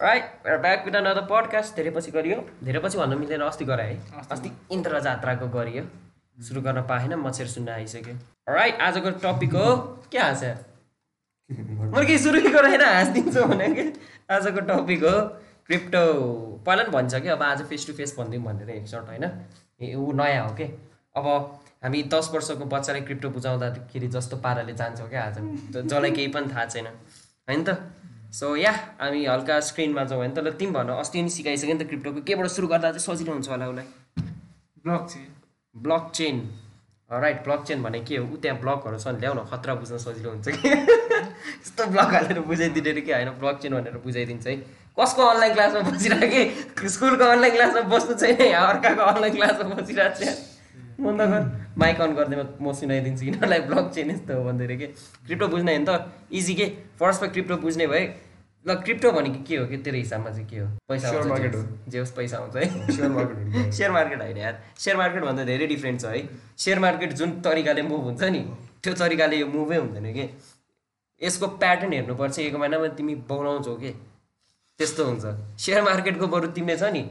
Right back with another podcast धेरै पछि गरियो। धेरै पछि भन्नु मिल्दैन अस्ति गराएँ है। अस्ति। इन्द्र जात्राको गरियो। सुरु गर्न पाएन मच्छर सुन्न आइसक्यो। राइट आजको टपिक हो के हाँस मैले केही सुरु गराएन हाँसिदिन्छु भने कि आजको टपिक हो क्रिप्टो पहिला पनि भन्छ कि अब आज फेस टु फेस भनिदिउँ भनेर एकचोट होइन? ए ऊ नयाँ हो कि? अब हामी दस वर्षको बच्चालाई क्रिप्टो बुझाउँदाखेरि जस्तो पाराले जान्छौँ क्या आज। जसलाई केही पनि थाहा छैन। होइन त? सो या हामी हल्का स्क्रिनमा जाउँ होइन तर तिमी भन अस्ति नि सिकाइसक्यो नि त क्रिप्टोको केबाट सुरु गर्दा चाहिँ सजिलो हुन्छ होला उसलाई। ब्लक चाहिँ block chain right block chain भने के हो? ऊ त्यहाँ ब्लकहरू छ नि ल्याउ न खतरा बुझ्न सजिलो हुन्छ कि? यस्तो ब्लक हालेर बुझाइदिने कि? होइन ब्लक चेन भनेर बुझाइदिन्छ है। कसको अनलाइन क्लासमा बसिरहेको स्कुलको अनलाइन क्लासमा बस्नु छैन अर्काको अनलाइन क्लासमा बसिरहेको छ? बन्द गर माइक अन गरिदिएमा म सुनाइदिन्छु यिनीहरूलाई ब्लक चेन यस्तो हो भन्दै के? क्रिप्टो बुझ्ने होइन त। इजी के? फर्स्टमा क्रिप्टो बुझ्ने भए ल क्रिप्टो भनेको के हो? कि तेरो हिसाबमा चाहिँ के हो? पैसा market जे हो। होस्- जे होस् पैसा आउँछ है सेयर मार्केट सेयर मार्केट होइन यार। सेयर मार्केटभन्दा धेरै डिफ्रेन्ट छ है। सेयर मार्केट जुन तरिकाले मुभ हुन्छ नि त्यो तरिकाले यो मुभै हुँदैन कि? यसको प्याटर्न हेर्नुपर्छ एक महिनामा तिमी बनाउँछौ कि? त्यस्तो हुन्छ। सेयर मार्केटको बरु तिमीले छ नि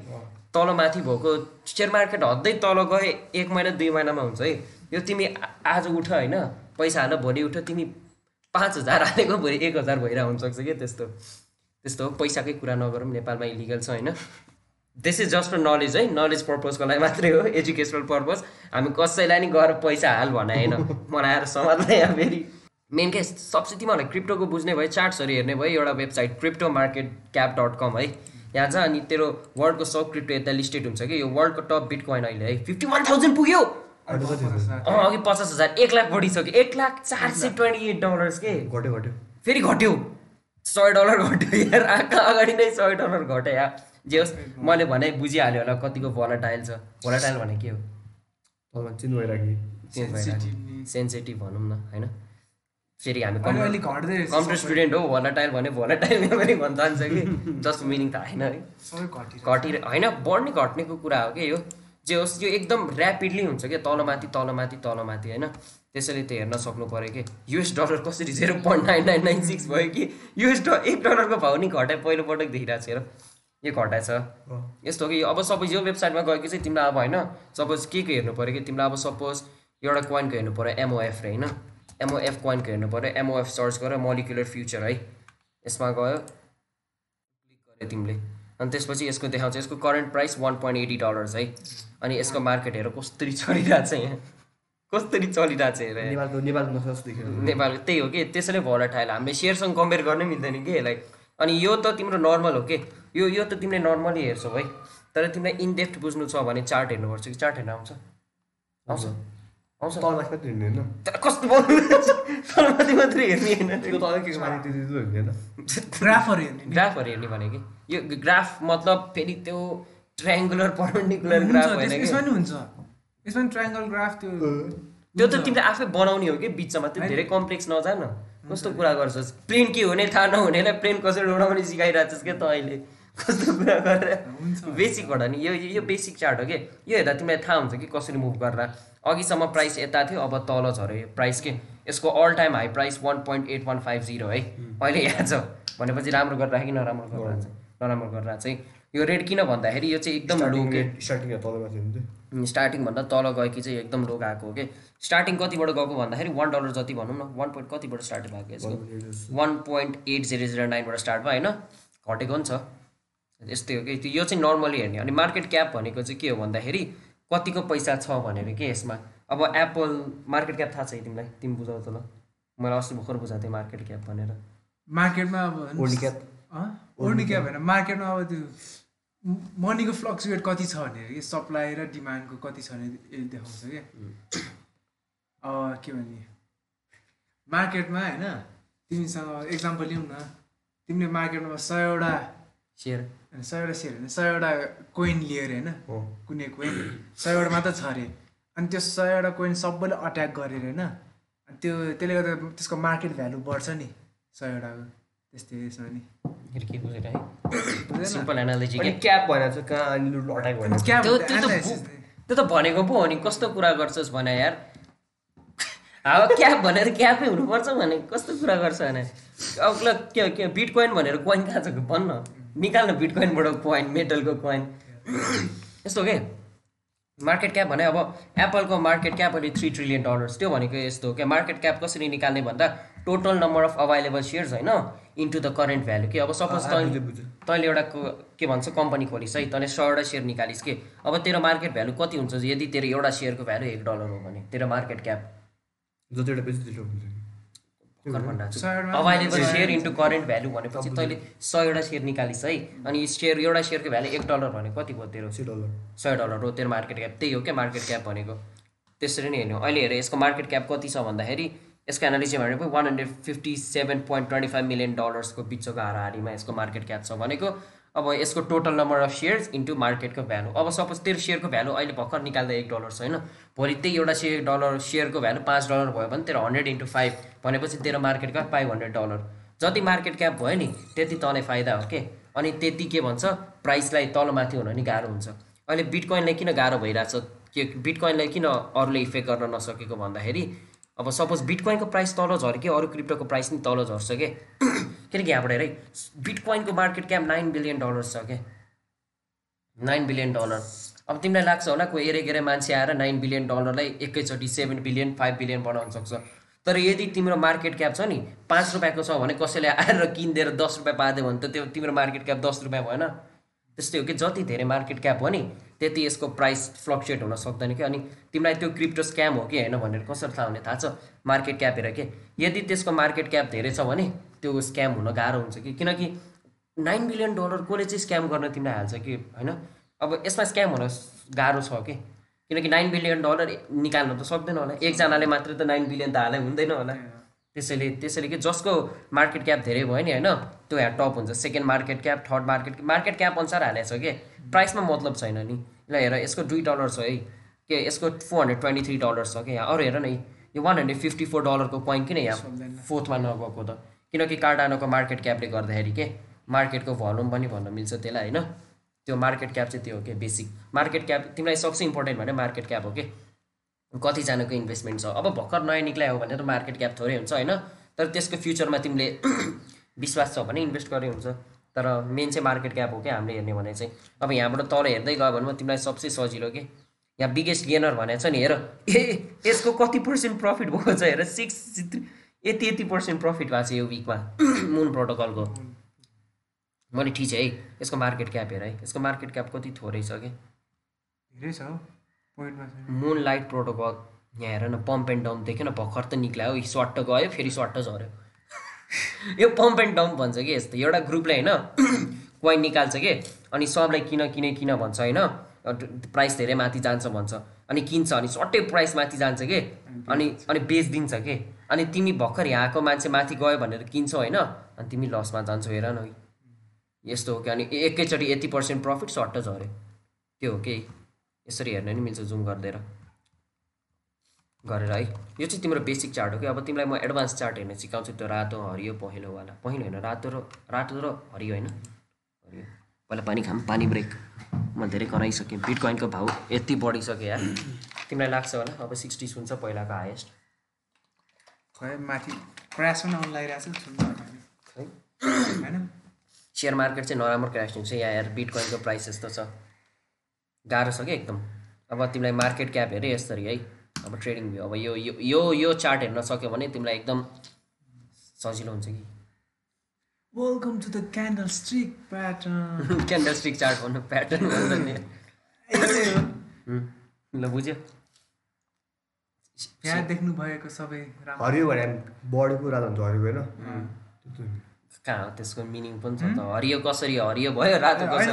तल माथि भएको सेयर मार्केट हद्दै तल गए एक महिना दुई महिनामा हुन्छ है। यो तिमी आज उठ होइन पैसा हाल भोलि उठ तिमी पाँच हजार हालेको भोलि एक हजार भइरहेको हुनसक्छ कि त्यस्तो। त्यस्तो हो पैसाकै कुरा नगरौँ नेपालमा इलिगल छ होइन। This is just for knowledge है। नलेज पर्पजको लागि मात्रै हो एजुकेसनल पर्पज हामी कसैलाई नि गएर पैसा हाल भने होइन। मलाई आएर समात्दै यहाँ फेरि। मेन के सबसे तिमीहरूलाई क्रिप्टोको बुझ्ने भयो चार्ट्सहरू हेर्ने भयो एउटा website crypto market cap dot com है। यहाँ छ अनि तेरो वर्ल्डको सब क्रिप्टो यता लिस्टेड हुन्छ कि यो वर्ल्डको टप बिट कोइन अहिले है फिफ्टी वान थाउजन्ड पुग्यो। अँ अघि पचास हजार एक लाख बढिसक्यो। एक लाख चार सय ट्वेन्टी एट डलर्स के? घट्यो घट्यो। फेरि घट्यो। सय डलर घट्यो यार आँखा अगाडि नै सय डलर घट्यो या जे होस् मैले भने बुझिहाल्यो होला कतिको भोलाटाइल छ। भोलाटाइल भने के हो। सेन्सिटिभ भनौँ न होइन? फेरि हामी कम्प्युटर। स्टुडेन्ट हो भोलाटाइल भने भोलाटाइल मेमोरी भन्न जान्छ कि। जस्ट मिनिङ त होइन है। घटिर होइन बढ्ने घट्नेको कुरा हो कि यो। जे होस् यो एकदम ऱ्यापिडली हुन्छ क्या तलमाथि तलमाथि तलमाथि होइन। त्यसैले त्यो हेर्न सक्नु पऱ्यो कि। युएस डलर कसरी zero point nine nine nine six भयो कि। युएस ड एक डलरको भाउ नि घटाए पहिलोपटक देखिरहेको छ हेर। यो घटाएछ यस्तो हो कि अब सपोज यो वेबसाइटमा गयो कि चाहिँ तिमीलाई अब होइन सपोज के को हेर्नु पऱ्यो कि? तिमीलाई अब सपोज एउटा कोइनको हेर्नु पऱ्यो एमओएफ रे होइन। एमओएफ कोइनको हेर्नु पऱ्यो। एमओएफ सर्च गर मोलिकुलर फ्युचर है। यसमा गयो। क्लिक गऱ्यो तिमीले। अनि त्यसपछि यसको देखाउँछ। यसको current price one point eighty dollars है। अनि यसको मार्केट हेर कसरी चलिरहेको छ यहाँ। कसरी चलिरहेको छ हेर। नेपालको नेपालको त्यही हो कि? त्यसैले भोलाटाइल हामीले सेयरसँग कम्पेयर गर्नै मिल्दैन कि यसलाई अनि यो त तिम्रो नर्मल हो कि? यो यो त तिमीले नर्मली हेर्छौ है। तर तिमीलाई इनडेप्थ बुझ्नु छ भने चार्ट हेर्नुपर्छ कि? चार्ट हेर्न आउँछ। आउँछ। तलमाथि मात्रै हिँड्ने होइन तर कस्तो बोल्नु तलमाथि मात्रै हेर्ने होइन त्यो तल के माथि त्यो त्यो हिँड्ने होइन ग्राफहरू हेर्ने नि। ग्राफहरू हेर्ने भने कि यो ग्राफ मतलब फेरि त्यो ट्रायङ्गुलर पर्पेन्डिकुलर ग्राफ होइन त्यस- कि यसमा नि हुन्छ यसमा नि ट्रायङ्गल ग्राफ त्यो त्यो त तिमीले आफै बनाउने हो कि बिचमा त्यो धेरै कम्प्लेक्स नजान कस्तो कुरा गर्छस् प्लेन के हुने थाहा नहुनेलाई प्लेन कसरी उडाउने सिकाइरहेको छस् क्या त अहिले कस्तो कुरा गरेर। बेसिकबाट नि यो यो बेसिक चार्ट हो कि? यो हेर्दा तिमीलाई थाहा हुन्छ कि कसरी मुभ गरेर। अघिसम्म प्राइस यता थियो अब तल झऱ्यो यो प्राइस के? यसको all time high price one point eight one five zero है। अहिले यहाँ छ। भनेपछि राम्रो गरेर कि नराम्रो गरेर चाहिँ नराम्रो गरेर चाहिँ। यो रेट किन भन्दाखेरि यो चाहिँ एकदम लो के? स्टार्टिङभन्दा तल गएकी चाहिँ एकदम लो गएको हो कि? स्टार्टिङ कतिबाट गएको भन्दाखेरि वान डलर जति भनौँ न वान पोइन्ट कतिबाट स्टार्ट भएको यसको? One point eight zero zero नाइनबाट start भयो होइन? घटेको पनि छ। यस्तै हो कि त्यो यो चाहिँ नर्मली हेर्ने अनि मार्केट क्याप भनेको चाहिँ के हो भन्दाखेरि कतिको पैसा छ भनेर के यसमा? अब एप्पल मार्केट क्याप थाहा छ है तिमीलाई? तिमी बुझाउ त ल। मलाई अस्ति भर्खर बुझाएको थिएँ मार्केट क्याप भनेर। मार्केटमा अब ओल्डी क्याप ओल्डी क्याप होइन। मार्केटमा अब त्यो मनीको फ्लक्चुएट कति छ भनेर कि सप्लाई र डिमान्डको कति छ भने देखाउँछ क्या अब के भन्ने मार्केटमा होइन तिमीसँग इक्जाम्पल लिउँ न। तिमीले मार्केटमा सयवटा सेयर होइन, सयवटा सेयर होइन सयवटा कोइन लिएर होइन हो। कुनै कोइन सयवटा मात्र छ अरे। अनि त्यो सयवटा कोइन सबैले अट्याक गरेर होइन अनि त्यो त्यसले गर्दा त्यसको मार्केट भ्यालु बढ्छ नि सयवटाको त्यस्तै यसमा नि। अनि अनि त्यो त भनेको पो हो नि कस्तो कुरा गर्छस् भने यार। अब क्याप भनेर क्यापै हुनुपर्छ भने कस्तो कुरा गर्छ भने? अब ल के के बिट कोइन भनेर कोइन कहाँ छ भन्न। निकाल्न बिटकोइनबाट कोइन मेटलको कोइन यस्तो के? मार्केट क्याप भने अब एप्पलको मार्केट क्याप अहिले थ्री ट्रिलियन डलर्स त्यो भनेको यस्तो हो क्या मार्केट क्याप कसरी निकाल्ने भन्दा total number of available shares होइन इन्टु द करेन्ट भ्यालु कि? अब सपोज तैँले। तैँले एउटा को- के भन्छ कम्पनी खोलिस् है तैँले सयवटा सेयर निकालिस् कि? अब तेरो मार्केट भ्यालु कति हुन्छ? यदि तेरो एउटा सेयरको भ्यालु एक डलर हो भने तेरो मार्केट क्याप जतिवटा अभाइलेबल सय- सेयर इन्टु करेन्ट भ्यालु भनेपछि तैँले सयवटा सेयर निकालिस् है। अनि सेयर एउटा सेयरको भ्यालु एक डलर भने कति भयो तेरो? डलर सय डलर हो। तेरो मार्केट क्याप त्यही हो क्या? मार्केट क्याप भनेको। त्यसरी नै हेर्नु। अहिले हेर यसको मार्केट क्याप कति छ भन्दाखेरि यसको एनालिसिस भनेको one hundred fifty seven point twenty five million डलर्सको बिचको हाराहारीमा यसको मार्केट क्याप छ भनेको। अब यसको total number of shares into मार्केटको value अब सपोज तेरो सेयरको भ्यालु अहिले भर्खर निकाल्दा एक डलर छ होइन? भोलि त्यही एउटा सेयर डलर सेयरको भ्यालु पाँच डलर भयो भने तेरो हन्ड्रेड इन्टु फाइभ भनेपछि तेरो market cap five hundred dollar जति मार्केट क्याप भयो नि त्यति तँलाई फाइदा हो के अनि त्यति के भन्छ? प्राइसलाई तलमाथि हुन नि गाह्रो हुन्छ। अहिले बिटकोइनलाई किन गाह्रो भइरहेछ? के बिटकोइनलाई किन अरूले इफेक्ट गर्न नसकेको भन्दाखेरि अब सपोज बिटकोइनको प्राइस तल झऱ्यो कि अरू क्रिप्टोको प्राइस पनि तल झर्छ के? किनकि यहाँबाट हेर बिटकोइनको market cap nine billion dollars छ के? नाइन बिलियन डलर अब तिमीलाई लाग्छ होला कोही एरे गेरे मान्छे आएर नाइन बिलियन डलरलाई एकैचोटि सेभेन बिलियन फाइभ बिलियन बनाउन सक्छ। तर यदि तिम्रो मार्केट क्याप छ नि पाँच रुपियाँको छ भने कसैले आएर किनिदिएर दस रुपियाँ पारिदियो भने त त्यो तिम्रो मार्केट क्याप दस रुपियाँ भएन। त्यस्तै हो कि जति धेरै मार्केट क्याप हो नि त्यति यसको प्राइस फ्लक्चुएट हुन सक्दैन कि? अनि तिमीलाई त्यो क्रिप्टो स्क्याम हो कि? होइन भनेर कसरी थाहा हुने? थाहा छ मार्केट क्याप हेर के? यदि त्यसको मार्केट क्याप धेरै छ भने त्यो स्क्याम हुन गाह्रो हुन्छ कि? किनकि नाइन बिलियन डलर कसले चाहिँ स्क्याम गर्न तिमीलाई हाल्छ कि? होइन? अब यसमा स्क्याम हुन गाह्रो छ कि? किनकि नाइन बिलियन डलर निकाल्न त सक्दैन होला। एकजनाले मात्र त नाइन बिलियन त हालै हुँदैन होला। त्यसैले त्यसैले कि जसको मार्केट क्याप धेरै भयो नि होइन? त्यो यहाँ टप हुन्छ। Second market cap third market market cap अनुसार हालेको छ कि? प्राइसमा मतलब छैन नि। ल हेर यसको दुई डलर छ है। के यसको four hundred twenty three dollar छ कि यहाँ? अरू हेर न यो वान हन्ड्रेड फिफ्टी फोर डलरको कोइन किन यहाँ। फोर्थमा नगएको त? किनकि कार्डानोको मार्केट क्यापले गर्दाखेरि के? मार्केटको भल्युम पनि भन्न मिल्छ त्यसलाई होइन? त्यो मार्केट क्याप चाहिँ त्यो हो कि? बेसिक मार्केट क्याप तिमीलाई सबसे इम्पोर्टेन्ट भने मार्केट क्याप हो कि? कतिजनाको इन्भेस्टमेन्ट छ? अब भर्खर नयाँ निक्लायो हो भने त मार्केट क्याप थोरै हुन्छ होइन? तर त्यसको फ्युचरमा तिमीले विश्वास छ भने इन्भेस्ट गरे हुन्छ। तर मेन चाहिँ मार्केट क्याप हो क्या हामीले हेर्ने भने चाहिँ। अब यहाँबाट तल हेर्दै गयो भने तिमीलाई सबसे सजिलो के? यहाँ बिगेस्ट गेनर भनेको छ नि हेर। ए यसको कति पर्सेन्ट प्रफिट भएको छ हेर। सिक्स यति यति पर्सेन्ट प्रफिट भएको छ यो विकमा मुन प्रोटोकलको मैले ठिक छ है यसको मार्केट क्याप हेर है। यसको मार्केट क्याप कति थोरै छ कि? धेरै छ। मुन लाइट प्रोटोकल यहाँ हेर न पम्प एन्ड डम्प देख्यो न भर्खर त निक्लायो स्वाट गयो फेरि स्वाट झऱ्यो। यो पम्प एन्ड डम्प भन्छ कि यस्तो? एउटा ग्रुपले होइन कोइन निकाल्छ कि? अनि सबलाई किन किने किन भन्छ होइन? प्राइस धेरै माथि जान्छ भन्छ। अनि किन्छ अनि सट्टै प्राइस माथि जान्छ कि? अनि अनि बेचिदिन्छ कि? अनि तिमी भर्खर यहाँको मान्छे माथि गयो भनेर किन्छौ होइन? अनि तिमी लसमा जान्छौ हेर न। यस्तो हो कि? अनि एकैचोटि यति पर्सेन्ट प्रफिट सट्ट झऱ्यो। त्यो हो कि यसरी हेर्न नि मिल्छ जुम गरिदिएर। गरेर है। यो चाहिँ तिम्रो बेसिक चार्ट हो कि? अब तिमीलाई म एडभान्स चार्ट हेर्न सिकाउँछु। त्यो रातो हरियो पहेँलोवाला पहेँलो होइन रातो र रातो र हरियो होइन? हरियो। पहिला पानी खाऊँ पानी ब्रेक म धेरै कराइसकेँ। बिटकोइनको भाउ यति बढिसक्यो यार। तिमीलाई लाग्छ होला? अब सिक्सटी हुन्छ पहिलाको हाइएस्ट खै माथि क्रास पनि आउनु लागिरहेको छ होइन? सेयर मार्केट चाहिँ नराम्रो क्रास हुन्छ यहाँ यार बिटकोइनको प्राइस यस्तो छ। गाह्रो छ कि एकदम। अब तिमीलाई मार्केट क्याप हेऱ्यो यसरी है। अब ट्रेडिङ भ्यू अब यो यो यो यो चार्ट हेर्न सक्यो भने तिमीलाई एकदम सजिलो हुन्छ कि। Welcome to the candlestick pattern candlestick chart भन्नु प्याटर्न भन्छ नि हुँ, ल बुझ्यो। यहाँ देख्नु भएको सबै हरियो भने बढेको रातो हुन्छ हरियो होइन। कहाँ हो त्यसको मिनिङ पनि छ त। हरियो कसरी हरियो भयो रातो कसरी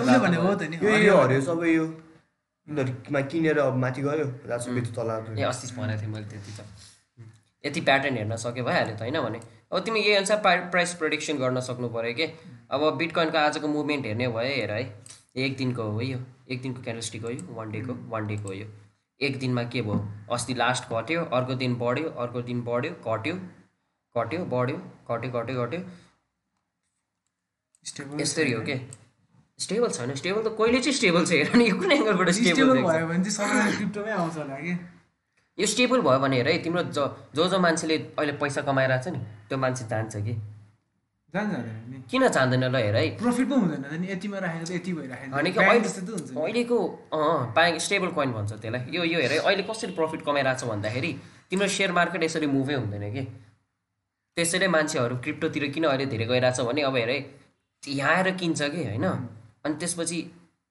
हरियो। सबै यो यिनीहरूमा किनेर अब माथि गयो बेच्यो तल ए अस्ति भनेको थिएँ मैले त्यति त यति प्याटर्न हेर्न सक्यो भइहाल्यो त होइन भने अब तिमी यही अनुसार प्रा प्राइस प्रोडिक्सन गर्न सक्नु पऱ्यो कि अब बिटकोइनको आजको मुभमेन्ट हेर्ने भयो हेर है एक दिनको हो यो एक दिनको क्यान्डलस्टिक हो यो वान डेको वान डेको हो यो एक दिनमा के भयो अस्ति लास्ट घट्यो अर्को दिन बढ्यो अर्को दिन बढ्यो घट्यो घट्यो बढ्यो घट्यो घट्यो घट्यो यसरी हो के स्टेबल छैन। स्टेबल त कहिले चाहिँ स्टेबल छ हेर नि यो कुन एङ्गलबाट स्टेबल भयो भने चाहिँ सबैजना क्रिप्टोमै आउँछ होला कि? यो स्टेबल भयो भने हेर है तिम्रो ज जो जो मान्छेले अहिले पैसा कमाइरहेको छ नि त्यो मान्छे जान्छ कि? जाँदैन किन जान्दैन ल हेर है? प्रफिट पो हुँदैन यतिमा राखेको यति भइराखेको भनेको ब्याङ्क अहिले जस्तो त हुन्छ नि। अहिलेको अँ ब्याङ्क स्टेबल कोइन भन्छ त्यसलाई। यो यो हेर अहिले कसरी प्रफिट कमाइरहेको छ भन्दाखेरि तिम्रो सेयर मार्केट यसरी मुभै हुँदैन कि? त्यसैले मान्छेहरू क्रिप्टोतिर किन अहिले धेरै गइरहेछ भने अब हेर है, यहाँ आएर किन्छ कि होइन? अनि त्यसपछि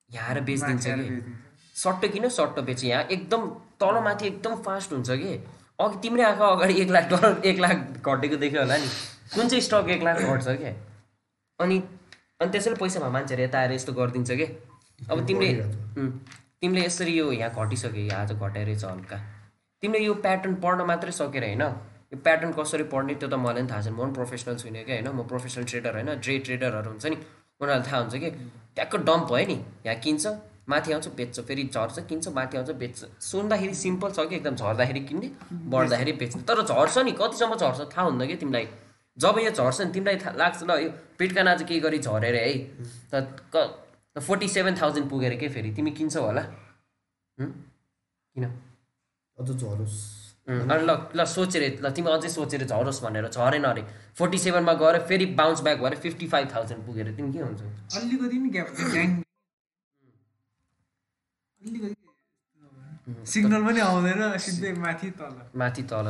यहाँ आएर बेचिदिन्छ कि। सट्टो किन सट्टो बेच? यहाँ एकदम तलमाथि एकदम फास्ट हुन्छ कि? अघि तिम्रै आँखा अगाडि एक लाख डलर एक लाख घटेको देख्यो होला नि। कुन चाहिँ स्टक एक लाख घट्छ क्या अनि अनि त्यसैले पैसा भए मान्छेहरू यता आएर यस्तो गरिदिन्छ कि? अब तिमीले तिमीले यसरी यो यहाँ घटिसक्यो यहाँ आज घटाइ रहेछ हल्का। तिमीले यो प्याटर्न पढ्न मात्रै सकेर होइन? यो प्याटर्न कसरी पढ्ने त्यो त मलाई पनि थाहा छैन। म पनि प्रोफेसनल छुइनँ क्या होइन? म प्रोफेसनल ट्रेडर होइन? डे ट्रेडरहरू हुन्छ नि। उनीहरूलाई थाहा हुन्छ कि ट्याक्क डम्प भयो नि। यहाँ किन्छ माथि आउँछ बेच्छ फेरि झर्छ किन्छ माथि आउँछ बेच्छ। सुन्दाखेरि सिम्पल छ कि एकदम झर्दाखेरि किन्ने बढ्दाखेरि बेच्ने। तर झर्छ नि कतिसम्म झर्छ थाहा हुन्न कि तिमीलाई? जब यो झर्छ नि तिमीलाई थाहा लाग्छ ल यो पिटकान आज केही गरी झरेर है? त फोर्टी सेभेन थाउजन्ड पुगेर के फेरि? तिमी किन्छौ होला? किन? अझ झरोस्। अनि ल ल सोचेर ल तिमी अझै सोचेर झरोस् भनेर झरेन अरे। फोर्टी सेभेनमा गएर फेरि बााउन्स ब्याक भएर फिफ्टी फाइभ थाउजन्ड पुगेर तिमी के हुन्छौ? अलिकति सिग्नल पनि आउँदैन सिधै माथि तल। माथि तल।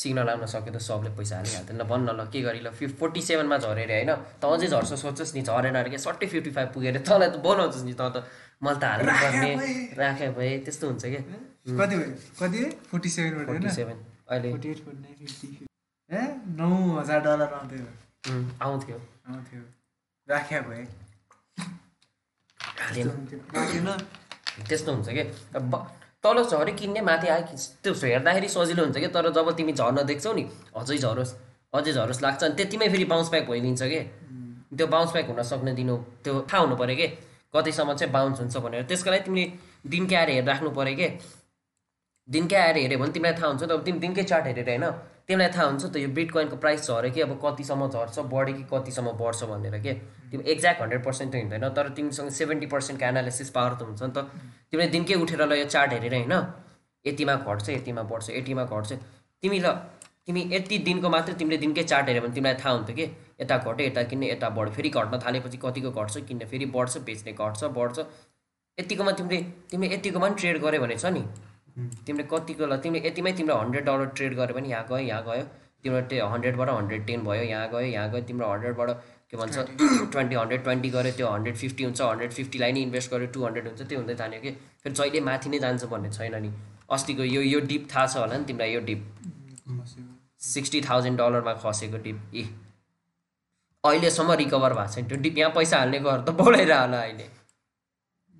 सिग्नल आउन सक्यो त सबले पैसा हालिहाल्थ्यो ल भन्न ल के गरी ल फिफ फोर्टी सेभेनमा झरेर होइन त अझै झर्छ सोच्छस् नि झरेन अरे क्या सट्टै फिफ्टी फाइभ पुगेर तँलाई त बोलाउँछस् नि त त मैले त हाल्नु पर्ने राखे भए त्यस्तो हुन्छ क्या। कति कति फोर्टी सेभेनबाट होइन? ए नौ हजार डलर आउँथ्यो। आउँथ्यो। आउँथ्यो। राख्या भए त्यस्तो हुन्छ कि? तल झरे किन्ने माथि आयो कि? त्यो हेर्दाखेरि सजिलो हुन्छ कि? तर जब तिमी झर्न देख्छौ नि अझै झरोस् अझै झरोस् लाग्छ अनि त्यतिमै फेरि बााउन्स ब्याक भइदिन्छ कि? त्यो बााउन्स ब्याक हुन सक्ने दिनु त्यो थाहा हुनु पऱ्यो कि? कतिसम्म चाहिँ बााउन्स हुन्छ भनेर। त्यसको लागि तिमीले दिनकै आएर हेरेर राख्नु पऱ्यो कि? दिनकै आएर हेऱ्यो भने तिमीलाई थाहा हुन्छ त अब तिमी दिनकै चार्ट हेरेर होइन तिमीलाई थाहा हुन्छ त यो बिटकोइनको प्राइस झऱ्यो कि अब कतिसम्म झर्छ बढ्यो कि कतिसम्म बढ्छ भनेर के? तिमी एक्ज्याक्ट हन्ड्रेड पर्सेन्ट त हिँड्दैन तर तिमीसँग सेभेन्टी पर्सेन्टको एनालिसिस पावर त हुन्छ नि त। तिमीले दिनकै उठेर ल यो चार्ट हेरेर होइन यतिमा घट्छ यतिमा बढ्छ यतिमा घट्छ। तिमी ल तिमी यति दिनको मात्रै तिमीले दिनकै चार्ट हेऱ्यो भने तिमीलाई थाहा हुन्थ्यो कि? यता घट्यो यता किन्ने यता बढ्यो। फेरि घट्न थालेपछि कतिको घट्छ? किन्ने फेरि बढ्छ बेच्ने घट्छ बढ्छ। यतिकोमा तिमीले तिमीले यतिकोमा पनि ट्रेड गऱ्यो भने छ नि। तिमीले कतिको ल तिमीले यतिमै तिम्रो हन्ड्रेड डलर ट्रेड गऱ्यो भने यहाँ गयो यहाँ गयो। तिम्रो त्यो हन्ड्रेडबाट हन्ड्रेड टेन भयो यहाँ गयो यहाँ गयो। तिम्रो हन्ड्रेडबाट के भन्छ ट्वेन्टी हन्ड्रेड ट्वेन्टी गऱ्यो त्यो हन्ड्रेड फिफ्टी हुन्छ हन्ड्रेड फिफ्टीलाई नै इन्भेस्ट गऱ्यो टू हन्ड्रेड हुन्छ त्यो हुँदै जाने कि? फेरि जहिले माथि नै जान्छ भन्ने छैन नि। अस्तिको यो यो डिप थाहा छ होला नि तिमीलाई यो डिप सिक्सटी थाउजन्ड डलरमा खसेको डिप ए अहिलेसम्म रिकभर भएको छैन। त्यो डिप यहाँ पैसा हाल्नेकोहरू त बोलाइरह होला अहिले।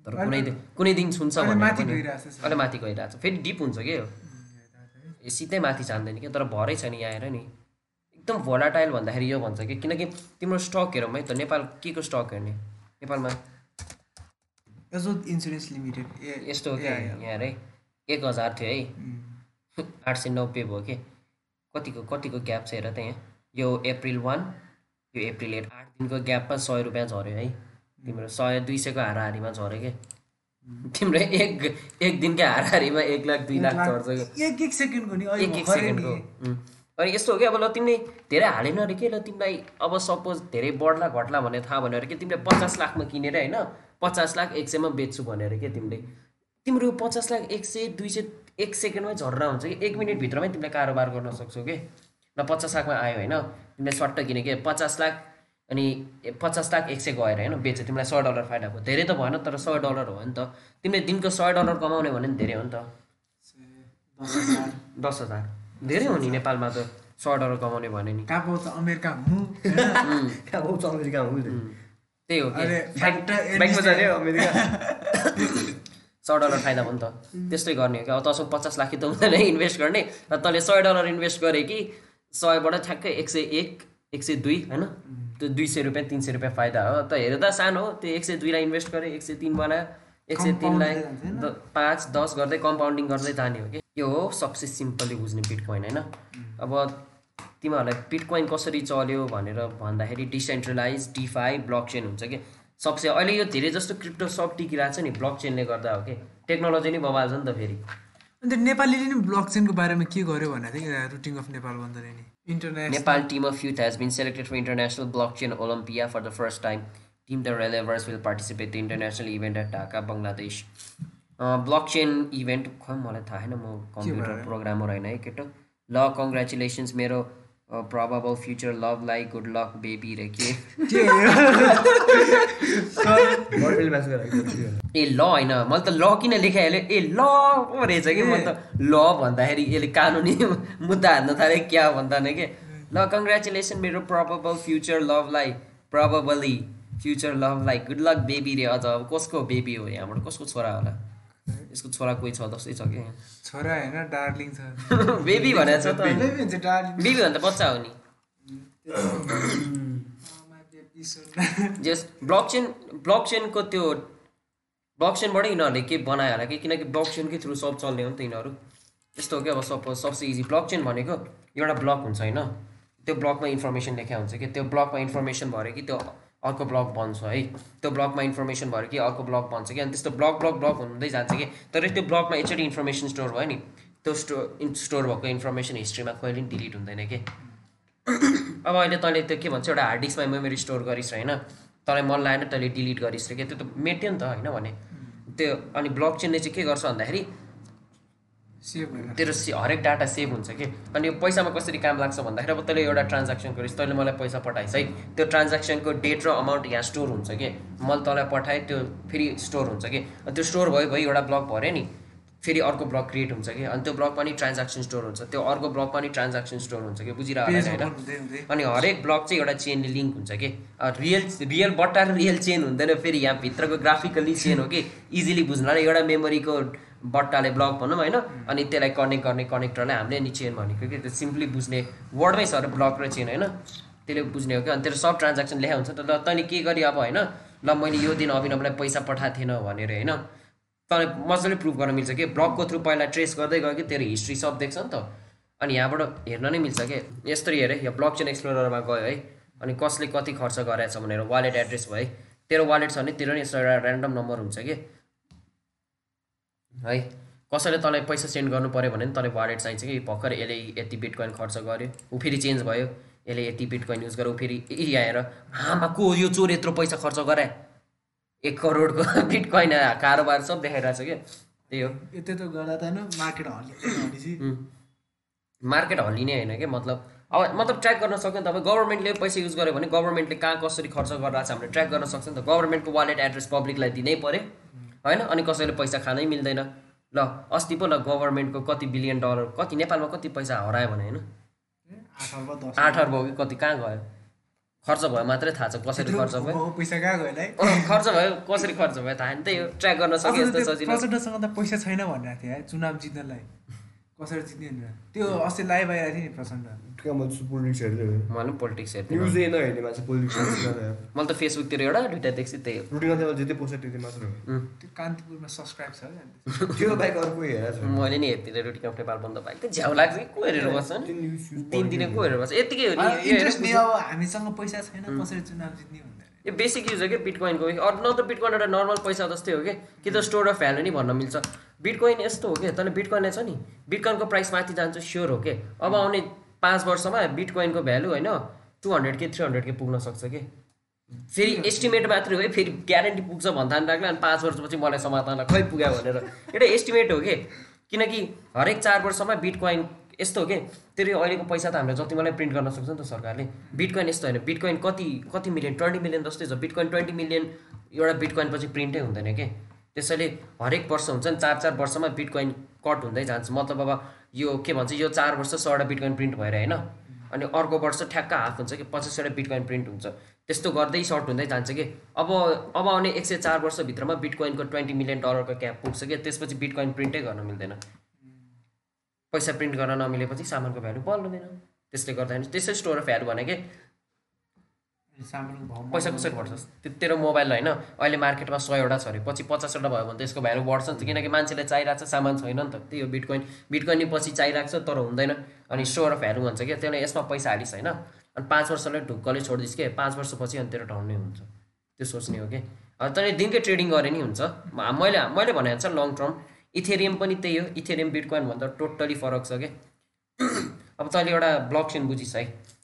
तर कुनै दिन कुनै दिन छुन्छ अहिले भनेर माथि पनि- गइरहेको छ अहिले माथि गइरहेको छ। फेरि डिप हुन्छ कि यो सिधै माथि जान्दैन क्या तर भरै छ नि यहाँ आएर नि। एकदम भोलाटाइल भन्दाखेरि यो भन्छ कि? किनकि तिम्रो स्टक हेरौँ है त नेपाल के को स्टक हेर्ने? नेपालमा इन्सुरेन्स लिमिटेड यस्तो हो क्या यहाँ है? एक हजार थियो है। आठ सय नब्बे भयो कि? कतिको कतिको ग्याप छ हेर त यहाँ। यो अप्रिल वान यो अप्रिल एट आठ दिनको ग्यापमा सय रुपियाँ झऱ्यो है। तिम्रो सय दुई सयको हाराहारीमा झऱ्यो कि? तिम्रो एक एक दिनकै हाराहारीमा एक लाख दुई लाख झर्छ कि? एक एक सेकेन्डको नि? एक एक सेकेन्डको. अनि यस्तो हो कि? अब ल तिमीले धेरै हालेन अरे के? ल तिमीलाई अब सपोज धेरै बढ्ला घट्ला भन्ने थाहा भन्यो अरे कि? तिमीले पचास लाखमा किनेर होइन पचास लाख एक सयमा बेच्छु भनेर के तिमीले? तिम्रो पचास लाख एक सय दुई सय एक सेकेन्डमै झर्रा हुन्छ कि? एक मिनटभित्रमै तिमीले कारोबार गर्न सक्छौ कि? ल पचास लाखमा आयो होइन तिमीले सट्ट किने कि? पचास लाख अनि पचास लाख एक सय गएर होइन बेच्यो। तिमीलाई सय डलर फाइदा भयो। धेरै त भएन तर सय डलर हो नि त। तिमीले दिनको सय डलर कमाउने भने नि धेरै हो नि त। दस हजार। दस हजार धेरै हो नि नेपालमा त सय डलर कमाउने भने नि। कहाँ पाउँछ? अमेरिका हुँ। कहाँ पाउँछ? अमेरिका. त्यही हो कि। अमेरिका। सय डलर फाइदा भयो नि त। त्यस्तै गर्ने हो कि। अब तँसँग पचास लाख त हुँदैन इन्भेस्ट गर्ने। र तैँले सय डलर इन्भेस्ट गरे कि सयबाट ठ्याक्कै एक सय एक एक सय दुई होइन? त्यो दुई सय रुपियाँ तिन सय रुपियाँ फाइदा हो। त हेर्दा सानो हो त्यो एक सय दुईलाई इन्भेस्ट गरे एक सय तिन बनायो एक सय तिनलाई पाँच दस गर्दै कम्पाउन्डिङ गर्दै जाने हो कि? यो हो सबसे सिम्पली बुझ्ने बिटकोइन होइन। अब तिमीहरूलाई बिटकोइन कसरी चल्यो भनेर भन्दाखेरि डिसेन्ट्रलाइज डिफाई ब्लक चेन हुन्छ कि? सबसे अहिले यो धेरै जस्तो क्रिप्टो सब टिकिरहेको छ नि ब्लक चेनले गर्दा हो कि? टेक्नोलोजी नै बबाल्छ नि त फेरि। अन्त नेपालीले नै के गर्यो भन्दाखेरि international block chain Olympia for the first time team this will participate international event at Dhaka Bangladesh block chain event खोइ मलाई थाहा होइन म कम्प्युटर प्रोग्रामर रहेन है केटो। ल कङ्ग्रेचुलेसन्स मेरो प्रभाव अब future love like good luck baby रे के? ए ल होइन। मैले त ल किन लेखाइहालेँ ए ल पो रहेछ कि? म त ल भन्दाखेरि यसले कानुनी मुद्दा हान्न थालेँ क्या भन्दा नै के? ल कङ्ग्रेचुलेसन मेरो प्रबल फ्युचर लभलाई प्रबली फ्युचर लभलाई गुड लक बेबी रे अझ। अब कसको बेबी हो यहाँबाट? कसको छोरा होला? यसको छोरा कोही छ? जस्तै छ कि? छोरा होइन डार्लिङ छ। बेबी छ त। बेबी हुन्छ डार्लिङ बेबी भन्दा बच्चा हो नि। जस ब्लकचेन ब्लकचेनको त्यो ब्लकचेनबाटै यिनीहरूले के बनायो होला कि? किनकि ब्लकचेनकै थ्रु सब चल्ने हो नि त यिनीहरू। यस्तो हो कि अब सपोज सबसे इजी ब्लकचेन भनेको एउटा ब्लक हुन्छ होइन? त्यो ब्लकमा इन्फर्मेसन लेखा हुन्छ कि? त्यो ब्लकमा इन्फर्मेसन भऱ्यो कि त्यो अर्को ब्लक बन्छ है? त्यो ब्लकमा इन्फर्मेसन भऱ्यो कि अर्को ब्लक बन्छ कि? अनि त्यस्तो ब्लक ब्लक ब्लक हुँदै जान्छ कि? तर त्यो ब्लकमा एकचोटि इन्फर्मेसन स्टोर भयो नि त्यो स्टोर स्टोर भएको इन्फर्मेसन हिस्ट्रीमा कहिले पनि डिलिट हुँदैन कि? अब अहिले तैँले त्यो के भन्छ एउटा हार्ड डिस्कमा मेमोरी स्टोर गरिस् होइन तँलाई मन लागेन तैँले डिलिट गरिस् क्या त्यो त मेट्यो नि त होइन भने। त्यो अनि ब्लक चेनले चाहिँ के गर्छ भन्दाखेरि सेभ तेरो से- हरेक डाटा सेभ हुन्छ कि? अनि यो पैसामा कसरी काम लाग्छ भन्दाखेरि अब तैँले एउटा ट्रान्ज्याक्सन गरिस् तैँले मलाई पैसा पठाइस् है। त्यो ट्रान्ज्याक्सनको डेट र अमाउन्ट यहाँ स्टोर हुन्छ कि? मैले तँलाई पठाएँ त्यो फेरि स्टोर हुन्छ कि? त्यो स्टोर भयो भयो एउटा ब्लक भऱ्यो नि। फेरि अर्को ब्लक क्रिएट हुन्छ कि? अनि त्यो ब्लक पनि ट्रान्ज्याक्सन स्टोर हुन्छ। त्यो अर्को ब्लक पनि ट्रान्ज्याक्सन स्टोर हुन्छ कि? बुझिरहेको होला नि होइन अनि हरेक ब्लक चाहिँ एउटा चेनले लिङ्क हुन्छ कि? रियल रियल बट्टा रियल चेन हुँदैन फेरि यहाँ भित्रको ग्राफिकली चेन हो कि? इजिली बुझ्नलाई एउटा मेमोरीको बट्टाले ब्लक भनौँ होइन? अनि त्यसलाई कनेक्ट गर्ने कनेक्टरलाई हामीले अनि चेन भनेको कि? त्यो सिम्पली बुझ्ने वर्डमै छ ब्लक र चेन होइन? त्यसले बुझ्ने हो कि? अनि तेरो सब ट्रान्ज्याक्सन लेखा हुन्छ त तैँले के गरी अब होइन? ल मैले यो दिन अभिनवलाई पैसा पठाएको थिएन भनेर होइन? तँलाई मजाले प्रुभ गर्न मिल्छ कि? ब्लकको थ्रु पहिला ट्रेस गर्दै गयो कि तेरो हिस्ट्री सब देख्छ नि त। अनि यहाँबाट हेर्न नै मिल्छ कि? यस्तरी हेरे यो ब्लक चेन एक्सप्लोरमा गयो है। अनि कसले कति खर्च गरेछ भनेर वालेट एड्रेस भयो है। तेरो वालेट छ भने तेरो नि यस्तो एउटा ऱ्यान्डम नम्बर हुन्छ कि? है? कसैले तँलाई पैसा सेन्ड गर्नु पऱ्यो भने तँलाई वालेट चाहिन्छ कि? भर्खर यसले यति बिटकोइन खर्च गर्यो ऊ फेरि चेन्ज भयो। यसले यति बिटकोइन युज गर्यो ऊ फेरि यी आएर आमा को यो चोर यत्रो पैसा खर्च गरे? एक करोडको बिटकोइन कारोबार सब देखाइरहेको छ कि त्यही हो। यतै त गर्दा त मार्केट उम्. मार्केट हल्लिने होइन कि मतलब अब मतलब ट्र्याक गर्न सक्यो नि त अब गभर्मेन्टले पैसा युज गर्यो भने गभर्मेन्टले कहाँ कसरी खर्च गरिरहेको छ हामीले ट्र्याक गर्न सक्छ नि त। गभर्मेन्टको वालेट एड्रेस पब्लिकलाई दिनै पऱ्यो। होइन? अनि कसैले पैसा खानै मिल्दैन। ल अस्ति पो ल गभर्मेन्टको कति बिलियन डलर कति नेपालमा कति पैसा हरायो भने होइन? आठ अर्ब कि कति कहाँ गयो? खर्च भयो मात्रै थाहा छ कसरी खर्च भयो। पैसा कहाँ गयो है खर्च भयो कसरी खर्च भयो थाहा नि त्यही हो। ट्र्याक गर्न यस्तो सजिलो। प्रचण्डसँग त पैसा छैन भनिरहेको थियो है चुनाव जित्नलाई। कसरी जित्ने भनेर त्यो अस्ति लाइभ आइरहेको थियो नि प्रचण्ड। पोलिटिक्स हेर्थेँ। मैले त फेसबुकतिर एउटा दुइटा देख्छु त्यही हो. त्यो कान्तिपुरमा सब्सक्राइब छ त्यो अर्को हेरेको मैले नि रोटी नेपाल बन्द बाइक झ्याउ लाग्छ कि को हेरेर बस्छ नि? दिने को हेरेर बस्छ? यतिकै हो नि। यो इन्ट्रेस्ट हेरेर नि अब हामीसँग पैसा छैन कसरी चुनाव जित्ने भन्दा। यो बेसिक युज हो कि बिटकोइनको अरू न त बिटकोइन एउटा नर्मल पैसा जस्तै हो कि कि त स्टोर अफ भ्यालु नि भन्न मिल्छ। बिटकोइन यस्तो हो कि तैँले बिटकोइन छ नि? बिटकोइनको प्राइस माथि जान्छ स्योर हो कि अब आउने पाँच वर्षमा बिटकोइनको भ्यालु होइन two hundred K three hundred K पुग्न सक्छ कि फेरि एस्टिमेट मात्रै हो है फेरि ग्यारेन्टी पुग्छ भन्दा राख्ला अनि पाँच वर्षपछि मलाई समात्न खै पुग्यो भनेर। एउटा एस्टिमेट हो कि किनकि हरेक चार वर्षमा बिटकोइन यस्तो हो कि? तेरो अहिलेको पैसा त हामीले जति मलाई प्रिन्ट गर्न सक्छ नि त सरकारले। बिटकोइन यस्तो होइन। बिटकोइन कति कति मिलियन ट्वेन्टी मिलियन जस्तै छ। बिटकोइन ट्वेन्टी मिलियन एउटा बिटकोइन पछि प्रिन्टै हुँदैन कि? त्यसैले हरेक वर्ष हुन्छ नि चार चार वर्षमा बिटकोइन कट हुँदै जान्छ। मतलब अब यो के भन्छ यो चार वर्ष सौवटा बिटकोइन प्रिन्ट भएर होइन? अनि अर्को वर्ष ठ्याक्क हाफ हुन्छ कि? पचासवटा बिटकोइन प्रिन्ट हुन्छ। त्यस्तो गर्दै सर्ट हुँदै जान्छ कि? अब अब आउने एक सय चार वर्षभित्रमा बिटकोइनको ट्वेन्टी मिलियन डलरको क्याप पुग्छ कि? त्यसपछि बिटकोइन प्रिन्टै गर्न मिल्दैन। पैसा प्रिन्ट गर्न नमिलेपछि सामानको भ्यालु बढ्दैन त्यसले गर्दाखेरि त्यसै स्टोर अफ भ्यालु भने कि? पैसा कसरी बढ्छ? त्यो तेरो मोबाइल होइन अहिले मार्केटमा सयवटा छ अरे पछि पचासवटा भयो भने त यसको भ्यालु बढ्छ नि त। किनकि मान्छेले चाहिरहेको छ सामान छैन नि त। त्यही हो बिटकोइन। बिटकोइन नि पछि चाहिरहेको छ तर हुँदैन। अनि स्टोर अफ भ्यालु भन्छ क्या त्यसले यसमा पैसा हालिस् होइन। अनि पाँच वर्षले ढुक्कले छोडिदिस् के? पाँच वर्षपछि अनि तेरो ठाउँ नै हुन्छ। त्यो सोच्ने हो कि? तैँले दिनकै ट्रेडिङ गरे नि हुन्छ। मैले मैले भने छ लङ टर्म इथेरियम पनि त्यही हो इथेरियम बिटकोइन भन्दा टोटली फरक छ क्या अब तैँले एउटा ब्लक चेन बुझिस् है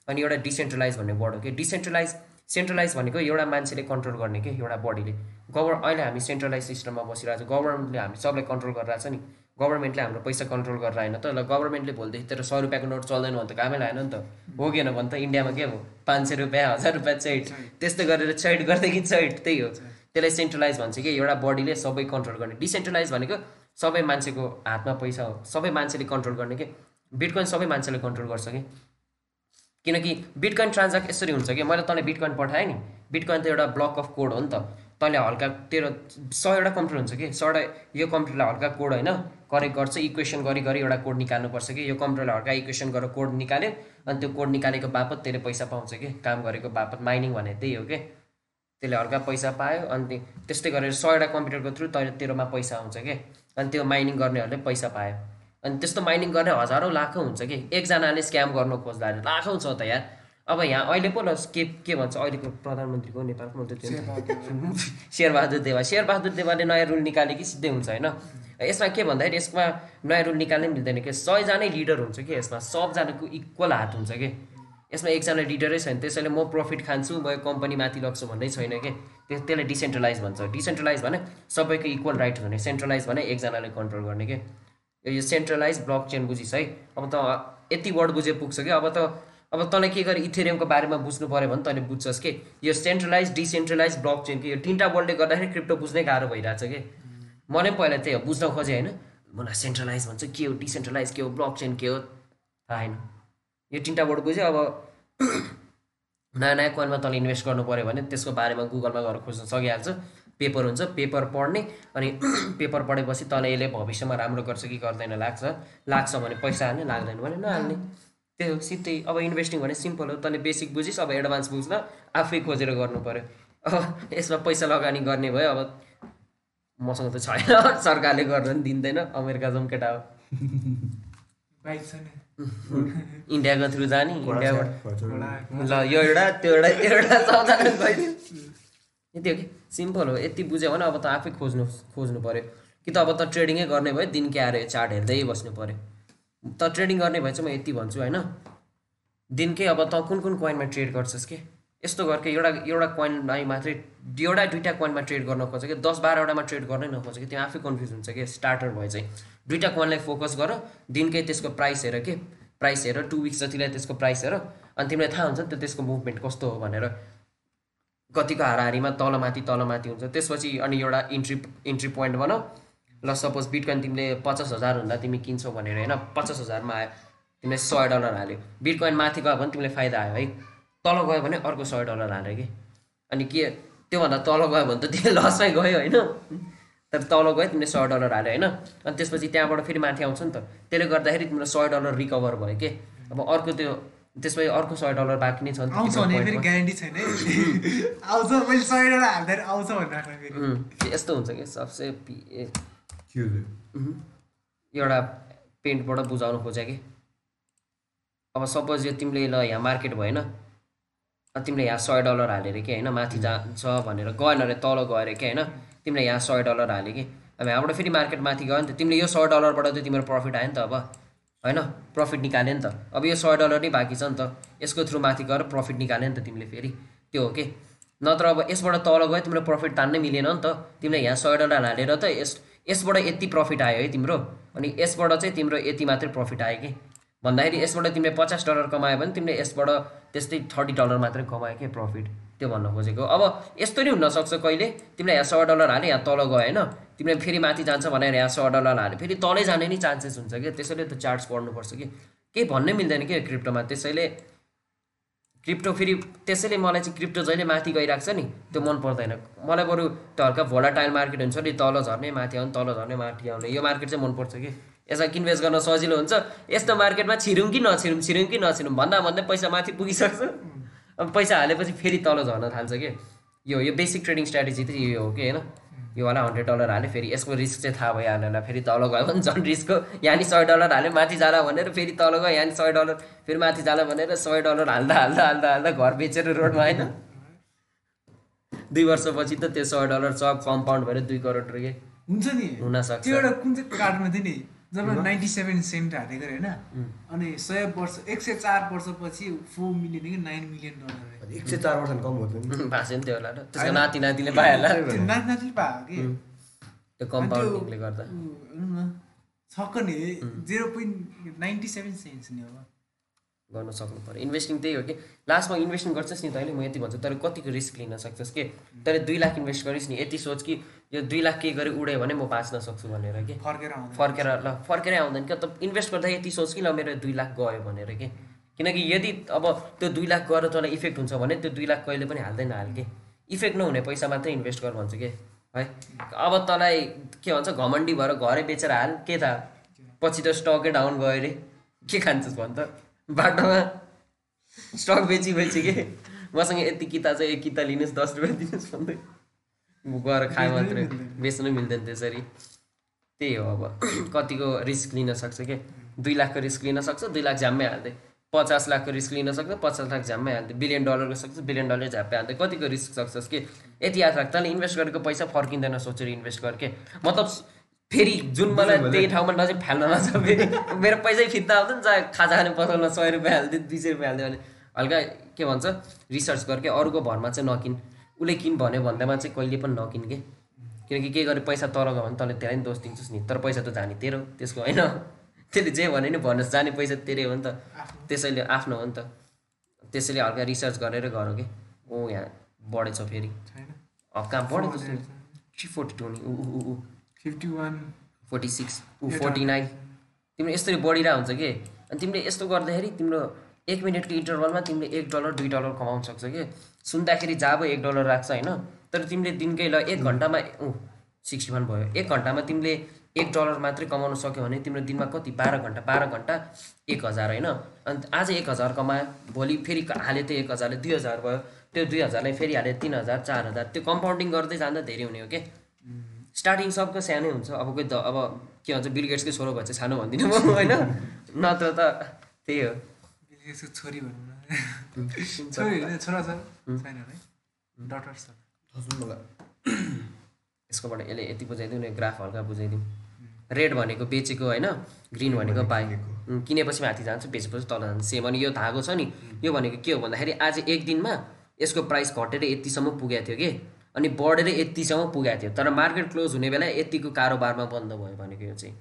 अनि एउटा डिसेन्ट्रलाइज भन्ने वर्ड हो कि? डिसेन्ट्रलाइज सेन्ट्रलाइज भनेको एउटा मान्छेले कन्ट्रोल गर्ने के? एउटा बडीले गभर् अहिले हामी सेन्ट्रलाइज सिस्टममा बसिरहेको छ। गभर्मेन्टले हामी सबलाई कन्ट्रोल गरिरहेको छ नि। गभर्मेन्टले हाम्रो पैसा कन्ट्रोल गरेर होइन त ल गभर्मेन्टले भोलिदेखि तेरो सय रुपियाँको नोट चल्दैन भने त कामै लागेन नि त। हो किन भने त इन्डियामा के हो पाँच सय रुपियाँ हजार रुपियाँ चैट। त्यस्तो गरेर चैट गर्दैदेखि चैट? त्यही हो। त्यसलाई सेन्ट्रलाइज भन्छ कि? एउटा बडीले सबै कन्ट्रोल गर्ने। डिसेन्ट्रलाइज भनेको सबै मान्छेको हातमा पैसा हो। सबै मान्छेले कन्ट्रोल गर्ने के? बिटकोइन सबै मान्छेले कन्ट्रोल गर्छ कि? किनकि बिटकोइन ट्रान्ज्याक्ट यसरी हुन्छ कि? मैले तँलाई बिटकोइन पठाएँ नि। बिटकोइन त एउटा ब्लक अफ कोड हो नि त। तैँले हल्का तेरो सयवटा कम्प्युटर हुन्छ कि? सयवटा यो कम्प्युटरलाई हल्का कोड होइन करेक्ट गर्छ इक्वेसन गरी गरी एउटा कोड निकाल्नुपर्छ कि? यो कम्प्युटरलाई हल्का इक्वेसन गरेर कोड निकाल्यो अनि त्यो कोड निकालेको बापत त्यसले पैसा पाउँछ कि? काम गरेको बापत माइनिङ भने त्यही हो कि? त्यसले हल्का पैसा पायो अनि त्यस्तै गरेर सयवटा कम्प्युटरको थ्रु तैँले तेरोमा पैसा आउँछ कि? अनि त्यो माइनिङ गर्नेहरूले पैसा पायो। अनि त्यस्तो माइनिङ गर्ने हजारौँ लाखौँ हुन्छ कि? एकजनाले स्क्याम गर्नु खोज्दा लाखौँ छ त यार। अब यहाँ अहिले पो ल के के भन्छ? अहिलेको प्रधानमन्त्रीको नेपालको मन्त्री त्यो शेरबहादुर देवा शेरबहादुर देवाले। नयाँ रुल निकाले कि सिधै हुन्छ होइन? यसमा के भन्दाखेरि यसमा नयाँ रुल निकाल्नै मिल्दैन कि? सयजनै लिडर हुन्छ कि यसमा? सबजनाको इक्वल हात हुन्छ कि? यसमा एकजना लिडरै छैन त्यसैले म प्रफिट खान्छु म यो कम्पनी माथि लग्छु भन्ने छैन कि? त्यो त्यसलाई डिसेन्ट्रलाइज भन्छ। डिसेन्ट्रलाइज भने सबैको इक्वल राइट हुने सेन्ट्रलाइज भने एकजनाले कन्ट्रोल गर्ने के? यो सेन्ट्रलाइज ब्लक चेन बुझिस् है। अब त यति वर्ड बुझे पुग्छ कि? अब त अब तँलाई के गरे इथेरियमको बारेमा बुझ्नु पऱ्यो भने तैँले बुझ्छस् कि? यो सेन्ट्रलाइज डिसेन्ट्रलाइज ब्लक चेन कि यो तिनवटा वर्डले गर्दाखेरि क्रिप्टो बुझ्नै गाह्रो भइरहेछ कि? मलाई पहिला त्यही हो बुझ्न खोजेँ होइन? मलाई सेन्ट्रलाइज भन्छ के हो? डिसेन्ट्रलाइज के हो? ब्लक चेन के हो? थाहा छैन यो तिनवटा वर्ड बुझ्यो अब नयाँ नयाँ कोइनमा तँले इन्भेस्ट गर्नु पऱ्यो भने त्यसको बारेमा गुगलमा गएर खोज्न सकिहाल्छ। पेपर हुन्छ पेपर पढ्ने अनि पेपर पढेपछि तँलाई यसले भविष्यमा राम्रो गर्छ कि गर्दैन लाग्छ। लाग्छ भने पैसा हाल्ने लाग्दैन भने नहाल्ने। त्यही हो सिधै अब इन्भेस्टिङ भने सिम्पल हो। तैँले बेसिक बुझिस् अब एडभान्स बुझ्न आफै खोजेर गर्नु पऱ्यो अब यसमा पैसा लगानी गर्ने भयो अब मसँग त छैन। सरकारले गर्न दिँदैन अमेरिका जाउँ केटा हो। बाइक छ नि इन्डियाको थ्रु जाने इन्डियाबाट ल यो एउटा त्यो एउटा त्यो एउटा गइदियो यति हो कि? सिम्पल हो। यति बुझ्यो भने अब त आफै खोज्नु खोज्नु पऱ्यो कि त अब त ट्रेडिङै गर्ने भयो दिन के आएर चार्ट हेर्दै बस्नु पऱ्यो त ट्रेडिङ गर्ने भए चाहिँ म यति भन्छु होइन? दिनकै अब त कुन कुन कोइनमा ट्रेड गर्छस् के? यस्तो गर कि एउटा एउटा कोइनमा मात्रै एउटा दुइटा कोइनमा ट्रेड गर्न खोज कि दस बाह्रवटामा ट्रेड गर्नै नखोज कि त्यो आफै कन्फ्युज हुन्छ कि स्टार्टर भए चाहिँ। दुइटा कोइनलाई फोकस गर दिनकै त्यसको प्राइस हेर के प्राइस हेर टु विक्स जतिलाई त्यसको प्राइस हेर अनि तिमीलाई थाहा हुन्छ नि त त्यसको मुभमेन्ट कस्तो हो भनेर। कतिको हाराहारीमा तलमाथि तलमाथि हुन्छ। त्यसपछि अनि एउटा इन्ट्री इन्ट्री पोइन्ट बनाऊ ल सपोज बिटकोइन तिमीले पचास हजार हुँदा तिमी किन्छौ भनेर होइन? पचास हजारमा आयो। तिमीले सय डलर हाल्यो। बिटकोइन माथि गयो भने तिमीलाई फाइदा आयो है। तल गयो भने अर्को सय डलर हाल्यो कि। अनि के त्योभन्दा तल गयो भने त त्यो लसमै गयो होइन। तर तल गयो तिमीले सय डलर हाल्यो होइन। अनि त्यसपछि त्यहाँबाट फेरि माथि आउँछ नि त। त्यसले गर्दाखेरि तिम्रो सय डलर रिकभर भयो के। अब अर्को त्यो त्यसपछि अर्को सय डलर बाँकी नै छ यस्तो हुन्छ कि सबसे। एउटा पेन्टबाट बुझाउनु खोजे कि। अब सपोज यो तिमीले ल यहाँ मार्केट भएन। तिमीले यहाँ सय डलर हालेर कि होइन माथि जान्छ भनेर गएन अरे तल गएर कि होइन तिमीले यहाँ सय डलर हाल्यो कि। अब यहाँबाट फेरि मार्केट माथि गयो नि त तिमीले यो सय डलरबाट चाहिँ तिम्रो प्रफिट आयो नि त अब होइन प्रफिट निकाल्यो नि त। अब यो सय डलर नै बाँकी छ नि त। यसको थ्रु माथि गएर प्रफिट निकाल्यो नि त तिमीले फेरि। त्यो हो कि? नत्र अब यसबाट तल गयो तिम्रो प्रफिट तान्नै मिलेन नि त। तिमीले यहाँ सय डलर हालेर त यस यसबाट यति प्रफिट आयो है तिम्रो। अनि यसबाट चाहिँ तिम्रो यति मात्रै प्रफिट आयो कि? भन्दाखेरि यसबाट तिमीले पचास डलर कमायो भने तिमीले यसबाट त्यस्तै थर्टी डलर मात्रै कमायो कि प्रफिट त्यो भन्न खोजेको अब यस्तो नि हुनसक्छ कहिले? तिमीले यहाँ सय डलर हाल्यो यहाँ तल गयो होइन? तिमीले फेरि माथि जान्छ भनेर यहाँ सय डलर हाल्यो फेरि तलै जाने नि चान्सेस हुन्छ कि? त्यसैले त चार्ट्स पढ्नुपर्छ कि? केही भन्नै मिल्दैन कि क्रिप्टोमा त्यसैले क्रिप्टो फेरि त्यसैले मलाई चाहिँ क्रिप्टो जहिले माथि गइरहेको छ नि त्यो मन पर्दैन। मलाई बरु त्यो हल्का भोलाटाइल मार्केट हुन्छ नि तल झर्ने माथि आउने तल झर्ने माथि आउने। यो मार्केट चाहिँ मनपर्छ कि? यसमा इन्भेस्ट गर्न सजिलो हुन्छ। यस्तो मार्केटमा छिरौँ कि नछिरौँ छिरौँ कि नछिरौँ भन्दा भन्दै पैसा माथि पुगिसक्छ। अब पैसा हालेपछि फेरि तल झर्न थाल्छ कि? यो यो बेसिक ट्रेडिङ स्ट्राटेजी चाहिँ यो हो कि होइन? यो वाला हन्ड्रेड डलर हाल्यो फेरि यसको रिस्क चाहिँ थाहा भइहाल्यो होला फेरि तल गयो भने झन् रिस्क हो। यहाँ नि सय डलर हाल्यो माथि जाला भनेर फेरि तल गयो यहाँ नि सय डलर फेरि माथि जाला भनेर सय डलर हाल्दा हाल्दा हाल्दा हाल्दा घर बेचेर रोडमा होइन? दुई वर्षपछि त त्यो सय डलर सब कम्पाउन्ड भएर दुई करोड रुपियाँ हुन्छ नि। हुनसक्छ। एउटा कुन चाहिँ कार्डमा थियो नि? जब नाइन्टी सेभेन सेन्ट हालेको होइन अनि सय वर्ष एक सय चार वर्षपछि फोर मिलियन कि नाइन मिलियन डलर एक सय चार वर्ष कम भयो नि भाषा नि त्यो होला र त्यसको नाति नातिले पाइहाल्ला नाति नातिले पायो कि? त्यो कम्पाउन्डिङले गर्दा। छक्क नि zero point ninety seven cents नि अब गर्न सक्नु पऱ्यो इन्भेस्टिङ त्यही हो कि? लास्टमा इन्भेस्टिङ गर्छस् नि तैँले म यति भन्छु। तर कतिको रिस्क लिन सक्छस् कि? तर दुई लाख इन्भेस्ट गरिस् नि यति सोच कि यो दुई लाख के गरी उड्यो भने म बाँच्न सक्छु भनेर कि? फर्केर फर्केर ल फर्केरै आउँदैन क्या? त इन्भेस्ट गर्दा यति सोच कि ल मेरो दुई लाख गयो भनेर कि? किनकि यदि अब त्यो दुई लाख गएर तँलाई इफेक्ट हुन्छ भने त्यो दुई लाख कहिले पनि हाल्दैन हाल कि? इफेक्ट नहुने पैसा मात्रै इन्भेस्ट गर भन्छु कि? है? अब तँलाई के भन्छ घमण्डी भएर घरै बेचेर हाल के थाहा? पछि त स्टकै डाउन गयो अरे। के खान्छस् भन् त? बाटोमा स्टक बेची बेची के? मसँग यति किता छ एक किता लिनुहोस् दस रुपियाँ दिनुहोस् भन्दै। गएर खायो मात्रै। बेच्नु मिल्दैन त्यसरी। त्यही हो अब। कतिको रिस्क लिन सक्छ के? दुई लाखको रिस्क लिन सक्छ दुई लाख झ्याम्मै हाल्दै। पचास लाखको रिस्क लिन सक्छ पचास लाख झ्याम्मै हाल्दै। बिलियन डलरको सक्छ बिलियन डलर झ्याप्पै हाल्दै। कतिको रिस्क सक्छस् कि? यति याद राख। तैँले इन्भेस्ट गरेको पैसा फर्किँदैन सोचेर इन्भेस्ट गर के? मतलब फेरि जुन मलाई त्यही ठाउँमा नचाहिँ फाल्न नछ फेरि मेरो पैसै फिर्ता आउँछ नि चाहे खाजा खाने पसलमा सय रुपियाँ हालिदियो दुई सय रुपियाँ हालिदियो भने। हल्का के भन्छ रिसर्च गर के अरूको भरमा चाहिँ नकिन। उसले किन भन्यो भन्दैमा चाहिँ कहिले पनि नकिन के। किनकि के गरे पैसा तर गयो भने तँले त्यसलाई नि दोष दिन्छस् नि। तर पैसा त जाने तेरो त्यसको होइन। त्यसले जे भने नि भन्नुहोस् जाने पैसा तेरै हो नि त। त्यसैले आफ्नो हो नि त। त्यसैले हल्का रिसर्च गरेर गर के। ओ यहाँ बढेछ फेरि। कहाँ जस्तो थ्री फोर्टी टू नि ऊ ऊ ऊ। Fifty one forty six. ऊ फोर्टी नाइन. तिम्रो यसरी बढिरहेको हुन्छ कि? अनि तिमीले यस्तो गर्दाखेरि तिम्रो एक मिनटको इन्टरभलमा तिमीले एक डलर दुई डलर कमाउन सक्छ कि? सुन्दाखेरि जब एक डलर राख्छ होइन? तर तिमीले दिनकै ल एक घन्टामा ऊ सिक्सटी वान भयो। एक घन्टामा तिमीले एक डलर मात्रै कमाउन सक्यो भने तिम्रो दिनमा कति? बाह्र घन्टा बाह्र घन्टा एक हजार होइन? अन्त आज एक हजार कमायो भोलि फेरि हाल्यो त्यो एक हजारले दुई हजार भयो। त्यो दुई हजारलाई फेरि हाल्यो तिन हजार चार हजार। त्यो कम्पाउन्डिङ गर्दै जाँदा धेरै हुने हो कि? स्टार्टिङ सबको सानै हुन्छ अब कोही त अब के भन्छ बिल गेट्सकै छोरो भए चाहिँ सानो भन्दिनँ म होइन? नत्र त त्यही हो। छोरी भनौँ न। छोरी होइन छोरा छ। छैन है। डटर छ। यसकोबाट यसले यति बुझाइदिउँ न ग्राफ हल्का बुझाइदिउँ। रेड भनेको बेचेको होइन? ग्रिन भनेको उम्, किनेपछि माथि जान्छ बेचेपछि तल जान्छ। सेम अनि यो धागो छ नि। यो भनेको के हो भन्दाखेरि आज एक दिनमा यसको प्राइस घटेर यतिसम्म पुगेको थियो कि? अनि बढेर यतिसम्म पुगेको थियो। तर मार्केट क्लोज हुने बेला यतिको कारोबारमा बन्द भयो भनेको यो चाहिँ।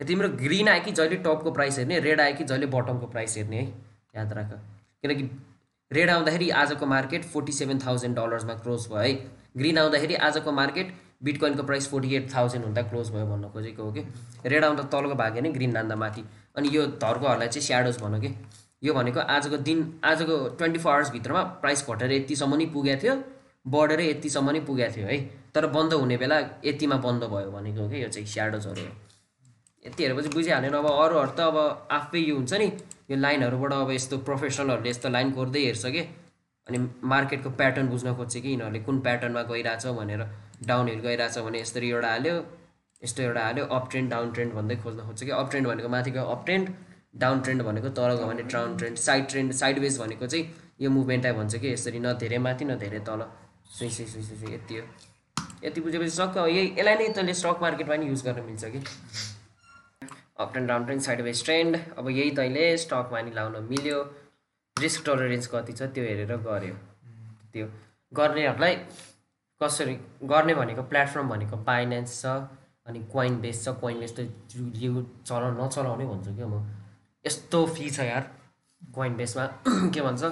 तिम्रो ग्रिन आयो कि जहिले टपको प्राइस हेर्ने रेड आयो कि जहिले बटमको प्राइस हेर्ने है याद राख। किनकि रेड आउँदाखेरि आजको मार्केट फोर्टी सेभेन थाउजन्ड डलर्समा क्लोज भयो है। ग्रिन आउँदाखेरि आजको मार्केट बिटकोइनको प्राइस फोर्टी एट थाउजन्ड हुँदा क्लोज भयो भन्न खोजेको हो कि। रेड आउँदा तलको भाग हेर्ने ग्रिन नान्दा माथि। अनि यो धर्कोहरूलाई चाहिँ स्याडोज भनौँ कि। यो भनेको आजको दिन आजको ट्वेन्टी फोर आवर्सभित्रमा प्राइस घटेर यतिसम्म नै पुगेको थियो। बढेर यतिसम्म नै पुगेको थियो है। तर बन्द हुने बेला यतिमा बन्द भयो भनेको हो कि यो चाहिँ स्याडोजहरू हो। यति हेरेपछि बुझिहाल्यो अब अरूहरू त अब आफै यो हुन्छ नि यो लाइनहरूबाट अब यस्तो प्रोफेसनलहरूले यस्तो लाइन कोर्दै हेर्छ कि अनि मार्केटको प्याटर्न बुझ्न खोज्छ कि यिनीहरूले कुन प्याटर्नमा गइरहेछ भनेर डाउन हिल गइरहेछ भने यसरी एउटा हाल्यो यस्तो एउटा हाल्यो अप ट्रेन्ड डाउन ट्रेन्ड भन्दै खोज्न खोज्छ कि। अप ट्रेन्ड भनेको माथि गयो अप ट्रेन्ड डाउन ट्रेन्ड भनेको तल गयो भने down trend side trend side wedge भनेको चाहिँ यो मुभमेन्टलाई भन्छ कि यसरी न धेरै माथि न धेरै तल। सुई सुई सुई सुई सुई यति हो। यति बुझेपछि सक्क यही यसलाई नै तैँले स्टक मार्केटमा नि युज गर्न मिल्छ कि? Up and down trend side wedge trend अब यही तैँले स्टकमा नि लाउन मिल्यो। रिस्क टलरेन्स कति छ त्यो हेरेर गऱ्यो। त्यो गर्नेहरूलाई कसरी गर्ने भनेको प्लेटफर्म भनेको बाइनेन्स छ अनि कोइन बेस छ। कोइन बेस त यो चला नचलाउने भन्छु क्या म। यस्तो फी छ यार। कोइन बेसमा के भन्छ?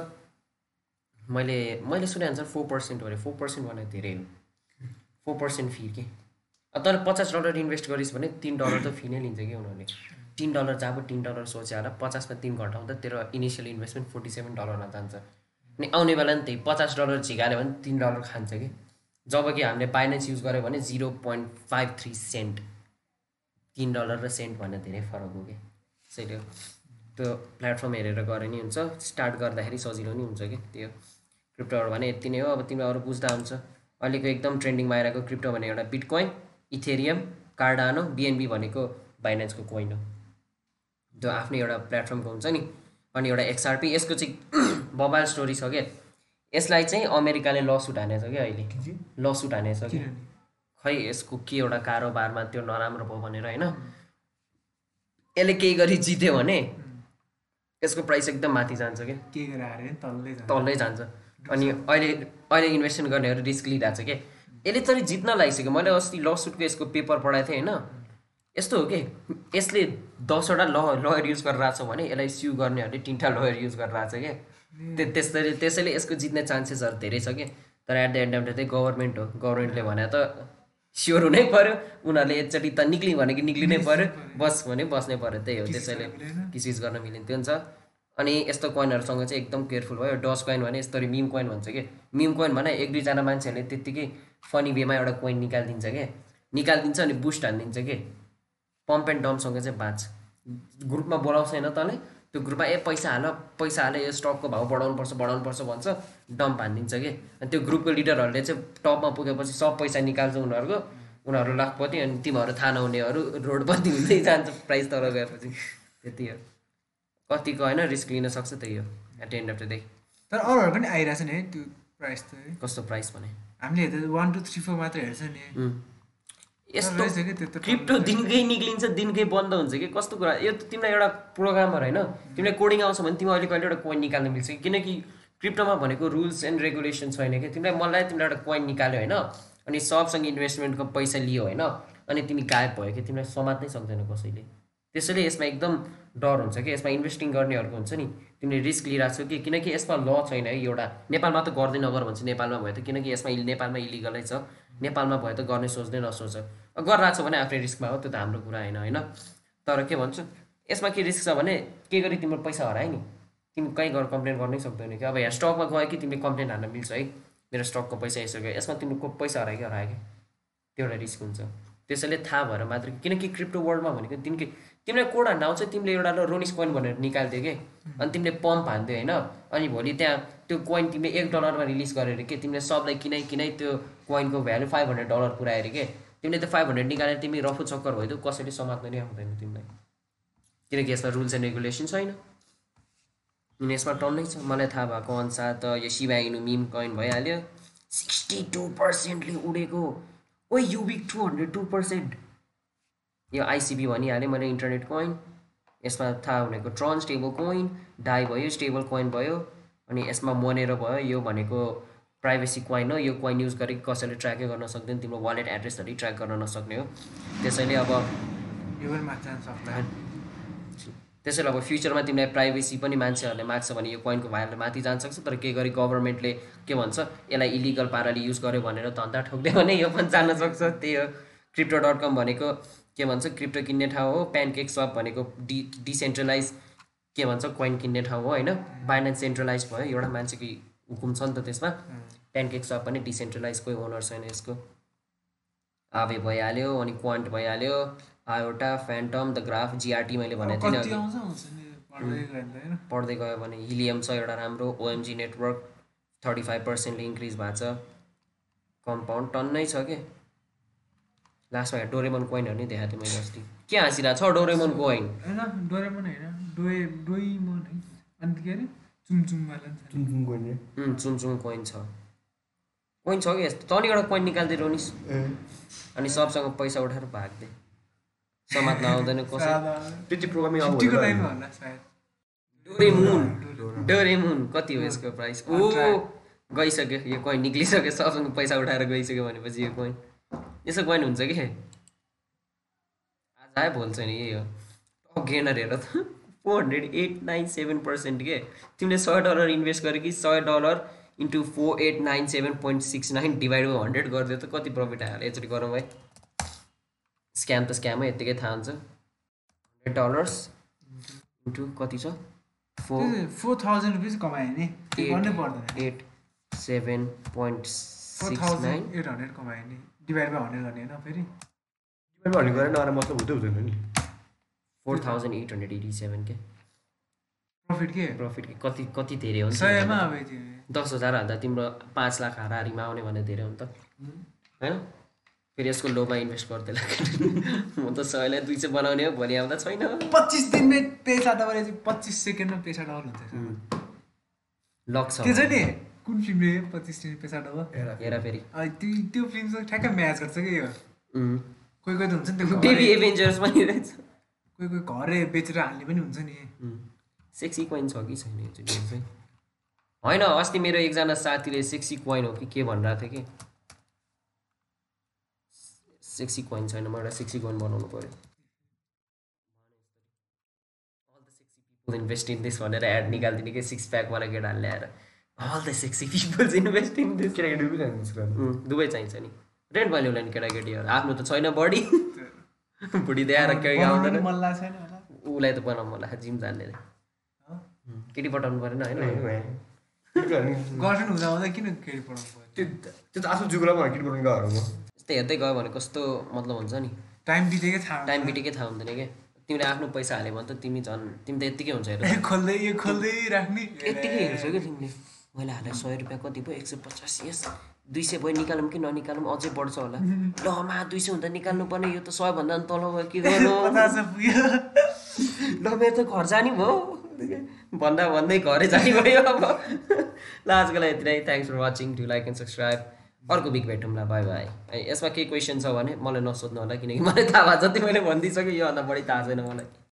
मैले मैले सुने अनुसार फोर पर्सेन्ट भने फोर पर्सेन्ट भने धेरै हो। फोर पर्सेन्ट फी के? तर पचास डलर इन्भेस्ट गरिस् भने तिन डलर त फी नै लिन्छ कि उनीहरूले। तिन डलर जब तिन डलर सोचे होला पचासमा तिन घन्टा हुँदा तेरो इनिसियल इन्भेस्टमेन्ट फोर्टी सेभेन डलरमा जान्छ। अनि आउने बेला नि त्यही पचास डलर झिकाल्यो भने तिन डलर खान्छ कि। जब कि हामीले बाइनेन्स युज गऱ्यो भने zero point five three cent तिन डलर र सेन्ट भन्ने धेरै फरक हो कि। त्यसैले त्यो प्लेटफर्म हेरेर गरे नि हुन्छ। स्टार्ट गर्दाखेरि सजिलो नि हुन्छ कि। त्यो। क्रिप्टोहरू भने यति नै हो। अब तिमीले अरू बुझ्दा हुन्छ। अहिलेको एकदम ट्रेन्डिङमा आइरहेको क्रिप्टो भने एउटा बिटकोइन इथेरियम कार्डानो बिएनबी भनेको बाइनेन्सको कोइन हो। त्यो आफ्नै एउटा प्लेटफर्मको हुन्छ नि। अनि एउटा एक्सआरपी यसको चाहिँ बबाल स्टोरी छ क्या यसलाई चाहिँ अमेरिकाले लसुट हानेछ क्या अहिले? लसुट हानेछ कि? खै यसको के एउटा कारोबारमा त्यो नराम्रो भयो भनेर होइन? यसले केही गरी जित्यो भने यसको प्राइस एकदम माथि जान्छ क्या के गरेर तल्लै जान्छ। अनि अहिले अहिले इन्भेस्टमेन्ट गर्नेहरू रिस्क लिइरहेको छ क्या यसले तरी जित्न लागिसक्यो। मैले अस्ति ल सुटको यसको पेपर पढाएको थिएँ होइन। यस्तो हो कि? यसले दसवटा ल लयर युज गरेर आएको छ भने यसलाई स्यु गर्नेहरूले तिनवटा लयर युज गरेर आएको छ क्या त्यो त्यसरी त्यसैले यसको जित्ने चान्सेसहरू धेरै छ कि? तर at the end of the day government हो। गभर्मेन्टले भने त स्योर हुनै पऱ्यो उनीहरूले एकचोटि त निक्लियो भने कि निक्लिनै पऱ्यो बस भने बस्नै पऱ्यो त्यही हो त्यसैले किसिज गर्न मिल्ने। त्यो हुन्छ। अनि यस्तो कोइनहरूसँग चाहिँ एकदम केयरफुल भयो। डस कोइन भने यस्तो मिम कोइन भन्छ कि? मिम कोइन भने एक दुईजना मान्छेहरूले त्यत्तिकै फनी वेमा एउटा कोइन निकालिदिन्छ क्या निकालिदिन्छ अनि बुस्ट हानिदिन्छ कि? पम्प एन्ड डम्पसँग चाहिँ बाँच ग्रुपमा बोलाउँछ होइन तँले त्यो ग्रुपमा ए पैसा हाल पैसा हाल यो स्टकको भाउ बढाउनुपर्छ बढाउनुपर्छ भन्छ। डम्प हानिदिन्छ कि? अनि त्यो ग्रुपको लिडरहरूले चाहिँ टपमा पुगेपछि सब पैसा निकाल्छ उनीहरूको। उनीहरू लाखपति अनि तिमीहरू थाहा नहुनेहरू रोडपति हुँदै जान्छ। प्राइस तर गएपछि। त्यति हो। कतिको होइन रिस्क लिन सक्छ त्यही हो at end of the day तर अरूहरू पनि आइरहेछ नि है त्यो प्राइस त कस्तो प्राइस भने? हामीले हेर्दा वान टू थ्री फोर मात्र हेर्छ नि. यस्तो क्रिप्टो दिनकै निक्लिन्छ दिनकै बन्द हुन्छ कि? कस्तो कुरा? यो त तिमीलाई एउटा प्रोग्रामर होइन? तिमीलाई कोडिङ आउँछ भने तिमी अहिले कहिले एउटा कोइन निकाल्न मिल्छ कि? किनकि क्रिप्टोमा भनेको रुल्स एन्ड रेगुलेसन छैन कि? तिमीलाई मलाई तिमीलाई एउटा कोइन निकाल्यो होइन? अनि सबसँग इन्भेस्टमेन्टको पैसा लियो होइन? अनि तिमी गायब भयो कि? तिमीलाई समात्नै सक्दैन कसैले। त्यसैले यसमा एकदम डर हुन्छ कि यसमा इन्भेस्टिङ गर्नेहरूको हुन्छ नि तिमीले रिस्क लिइरहेको छौ कि किनकि यसमा ल छैन है एउटा। नेपालमा त गर्दै नगर भन्छ नेपालमा भयो त किनकि यसमा नेपालमा इलिगलै छ। नेपालमा भयो त गर्ने सोच्दै नसोच। गरिरहेको छ भने आफ्नै रिस्कमा हो त्यो त हाम्रो कुरा होइन होइन? तर के भन्छु यसमा के रिस्क छ भने के गरी तिम्रो पैसा हरायो नि? तिमी कहीँ गएर कम्प्लेन गर्नै सक्दैनौ कि? अब यहाँ स्टकमा गयो कि तिमीले कम्प्लेन हान्न मिल्छ है? मेरो स्टकको पैसा यसो गयो। यसमा तिम्रो पैसा हरायो कि हरायो कि त्यो एउटा रिस्क हुन्छ। त्यसैले थाहा भएर मात्र किनकि क्रिप्टो वर्ल्डमा भनेको तिमीले तिमीलाई कोड हान्न आउँछ तिमीले एउटा रोनिस कोइन भनेर निकालिदियो कि? अनि तिमीले पम्प हान्दियो होइन? अनि भोलि त्यहाँ त्यो कोइन तिमीले एक डलरमा रिलिज गरेर के तिमीले सबलाई किनाइ किनाइ त्यो कोइनको भ्यालु फाइभ हन्ड्रेड डलर पुऱ्याएर के तिमीले त्यो फाइभ हन्ड्रेड निकालेर तिमी रफु चक्कर भइदियो कसैले समात्न नै आउँदैन तिमीलाई। किनकि यसमा रुल्स एन्ड रेगुलेसन छैन। अनि यसमा टन्नै छ। मलाई थाहा भएको अनुसार त यो शिवा इनु मिम कोइन भइहाल्यो। सिक्सटी टू पर्सेन्टले उडेको। ओ Ubiq two hundred two percent यो आइसिबी भनिहालेँ मैले इन्टरनेट कोइन। यसमा थाहा हुनेको ट्रन स्टेबल कोइन डाई भयो स्टेबल कोइन भयो अनि यसमा मोनेरो भयो यो भनेको प्राइभेसी कोइन हो। यो कोइन युज गरेर कसैले ट्र्याकै गर्न सक्दैन तिम्रो वालेट एड्रेसहरू ट्र्याक गर्न नसक्ने हो। त्यसैले अब त्यसैले अब फ्युचरमा तिमीलाई प्राइभेसी पनि मान्छेहरूले माग्छ भने यो कोइनको भएर माथि जान सक्छ तर के गरी गभर्मेन्टले के भन्छ यसलाई इलिगल पाराले युज गर्यो भनेर धन्दा ठोक्दियो भने यो पनि जान सक्छ। त्यही हो। क्रिप्टो डट कम भनेको के भन्छ क्रिप्टो किन्ने ठाउँ हो प्यानकेक सप भनेको डि डिसेन्ट्रलाइज के भन्छ कोइन किन्ने ठाउँ हो होइन? बाइनेन्स सेन्ट्रलाइज भयो एउटा मान्छेको हुकुम छ नि त त्यसमा। प्यानकेक सप पनि डिसेन्ट्रलाइजकै ओनर छैन यसको। आवे भइहाल्यो अनि क्वान्ट भइहाल्यो IOTA Fantom the Graph GRT मैले भनेको थिएँ पढ्दै गयो भने हिलियम छ एउटा राम्रो ओएमजी नेटवर्क थर्टी फाइभ पर्सेन्टले इन्क्रिज भएको छ। कम्पाउन्ड टन्नै छ के? लास्टमा यहाँ डोरेमन कोइनहरू नि देखाएको थिएँ मैले अस्ति। के हाँसिरहेको छ डोरेमन कोइन होइन डोरेमन होइन डोए डोइमन है। अन्त के अरे? चुमचुमवाला नि छ। जुन जुन गर्ने उम्, चुम चुम कोइन छ। कोइन छ कि यस्तो? तनी एउटा कोइन निकालिदिएर रोनिस अनि सबसँग पैसा उठाएर भाग्दे समात्न आउँदैन कसै। त्यति प्रोग्रामिङ डोरेमुन डोरेमुन कति हो यसको प्राइस ओ गइसक्यो। यो कोइन निक्लिसक्यो। सबसँग पैसा उठाएर गइसक्यो भनेपछि यो कोइन यसो कोइन हुन्छ कि? आज आयो भोल छैन यही हो। टप गेनर हेर त। Four hundred eight nine seven percent के? तिमीले सय डलर इन्भेस्ट गरे कि सय dollar into four eight nine seven point six nine divide by hundred गरिदियो त कति प्रफिट आयो? एकचोटि गरौँ है। स्क्याम त स्क्याम हो यत्तिकै थाहा हुन्छ। हन्ड्रेड डलर्स इन्टु कति छ? फोर फोर थाउजन्ड रुपिस कमायो नि। Eight seven point six nine. Eight hundred कमायो नि। डिभाइड बाई हन्ड्रेड गर्ने होइन फेरि? डिपेन्ड भन्ने गरेर नगएर मतलब हुँदै हुँदैन नि। Four thousand eight hundred eighty seven के। प्रफिट के? प्रफिट के? कति कति धेरै हो नि सयमा? अब दस हजार हाल्दा तिम्रो पाँच लाख हाराहारीमा आउने भने धेरै हो नि त। होइन? फेरि यसको लोमा इन्भेस्ट गर्दै लाग्यो। म त सयलाई दुई सय बनाउने हो भोलि आउँदा छैन। पच्चिस दिनमै पैसा डबल पच्चिस सेकेन्डमा पैसा डबल हुन्छ। लक छ। त्यो चाहिँ नि कुन फिल्म रे पच्चिस दिन पेसा डब हेर फेरि। त्यो त्यो फिल्म चाहिँ ठ्याक्कै म्याच गर्छ कि यो. कोही कोही त हुन्छ नि त्यो बेबी घरै- एभेन्जर्स पनि रहेछ। कोही कोही घरै बेचेर हाल्ने पनि हुन्छ नि। सेक्सी क्वाइन छ कि छैन यो चाहिँ? होइन अस्ति मेरो एकजना साथीले सेक्सी क्वाइन हो कि के भनिरहेको थियो कि? सेक्सी क्वाइन छैन म एउटा सेक्सी क्वाइन बनाउनु पऱ्यो इन्भेस्ट इन दिस भनेर एड निकालिदिने कि सिक्स प्याकवाला केटाहरूले ल्याएर all the sexy peoples invest in this केटाकेटी पनि जान्छ उम्, दुवै चाहिन्छ नि। रेन्ट भ्याल्यु नि केटाकेटीहरू। आफ्नो त छैन बडी। बुढी देखाएर केही आउँदैन मन लाग्छ होला। उसलाई त बनाउनु मलाई जिम जान्नेले हो? केटी पठाउनु परेन होइन? गर्लफ्रेन्ड हुँदा हुँदा किन केटी पढाउनु पर्यो त्यो त आफ्नो जुगुला किन बनाउनु गएर यस्तै हेर्दै गयो भने कस्तो मतलब हुन्छ नि। टाइम बितेकै थाहा टाइम बिटेकै थाहा हुँदैन क्या तिमीले आफ्नो पैसा हाल्यो भने त तिमी झन् तिमी त यत्तिकै हुन्छ खोल्दै यो खोल्दै राख्ने। यत्तिकै हेर्छौ क्या तिमीले? मैले हालेर सय रुपियाँ कति भयो एक सय पचास यस दुई सय भयो निकालौँ कि ननिकालौँ अझै बढ्छ होला। ल मा दुई सय हुँदा निकाल्नु पर्ने यो त सयभन्दा पनि तल भयो के गर्नु ल मेरो त घर जाने भयो। भन्दा भन्दै घरै जाने भयो अब। ल आजको लागि यति नै। Thanks for watching to like and subscribe अर्को विक भेटौँला बाई बाई यसमा केही क्वेसन छ भने मलाई नसोध्नु होला किनकि मलाई थाहा भएको जति मैले भनिदिइसकेँ योभन्दा बढी थाहा छैन मलाई।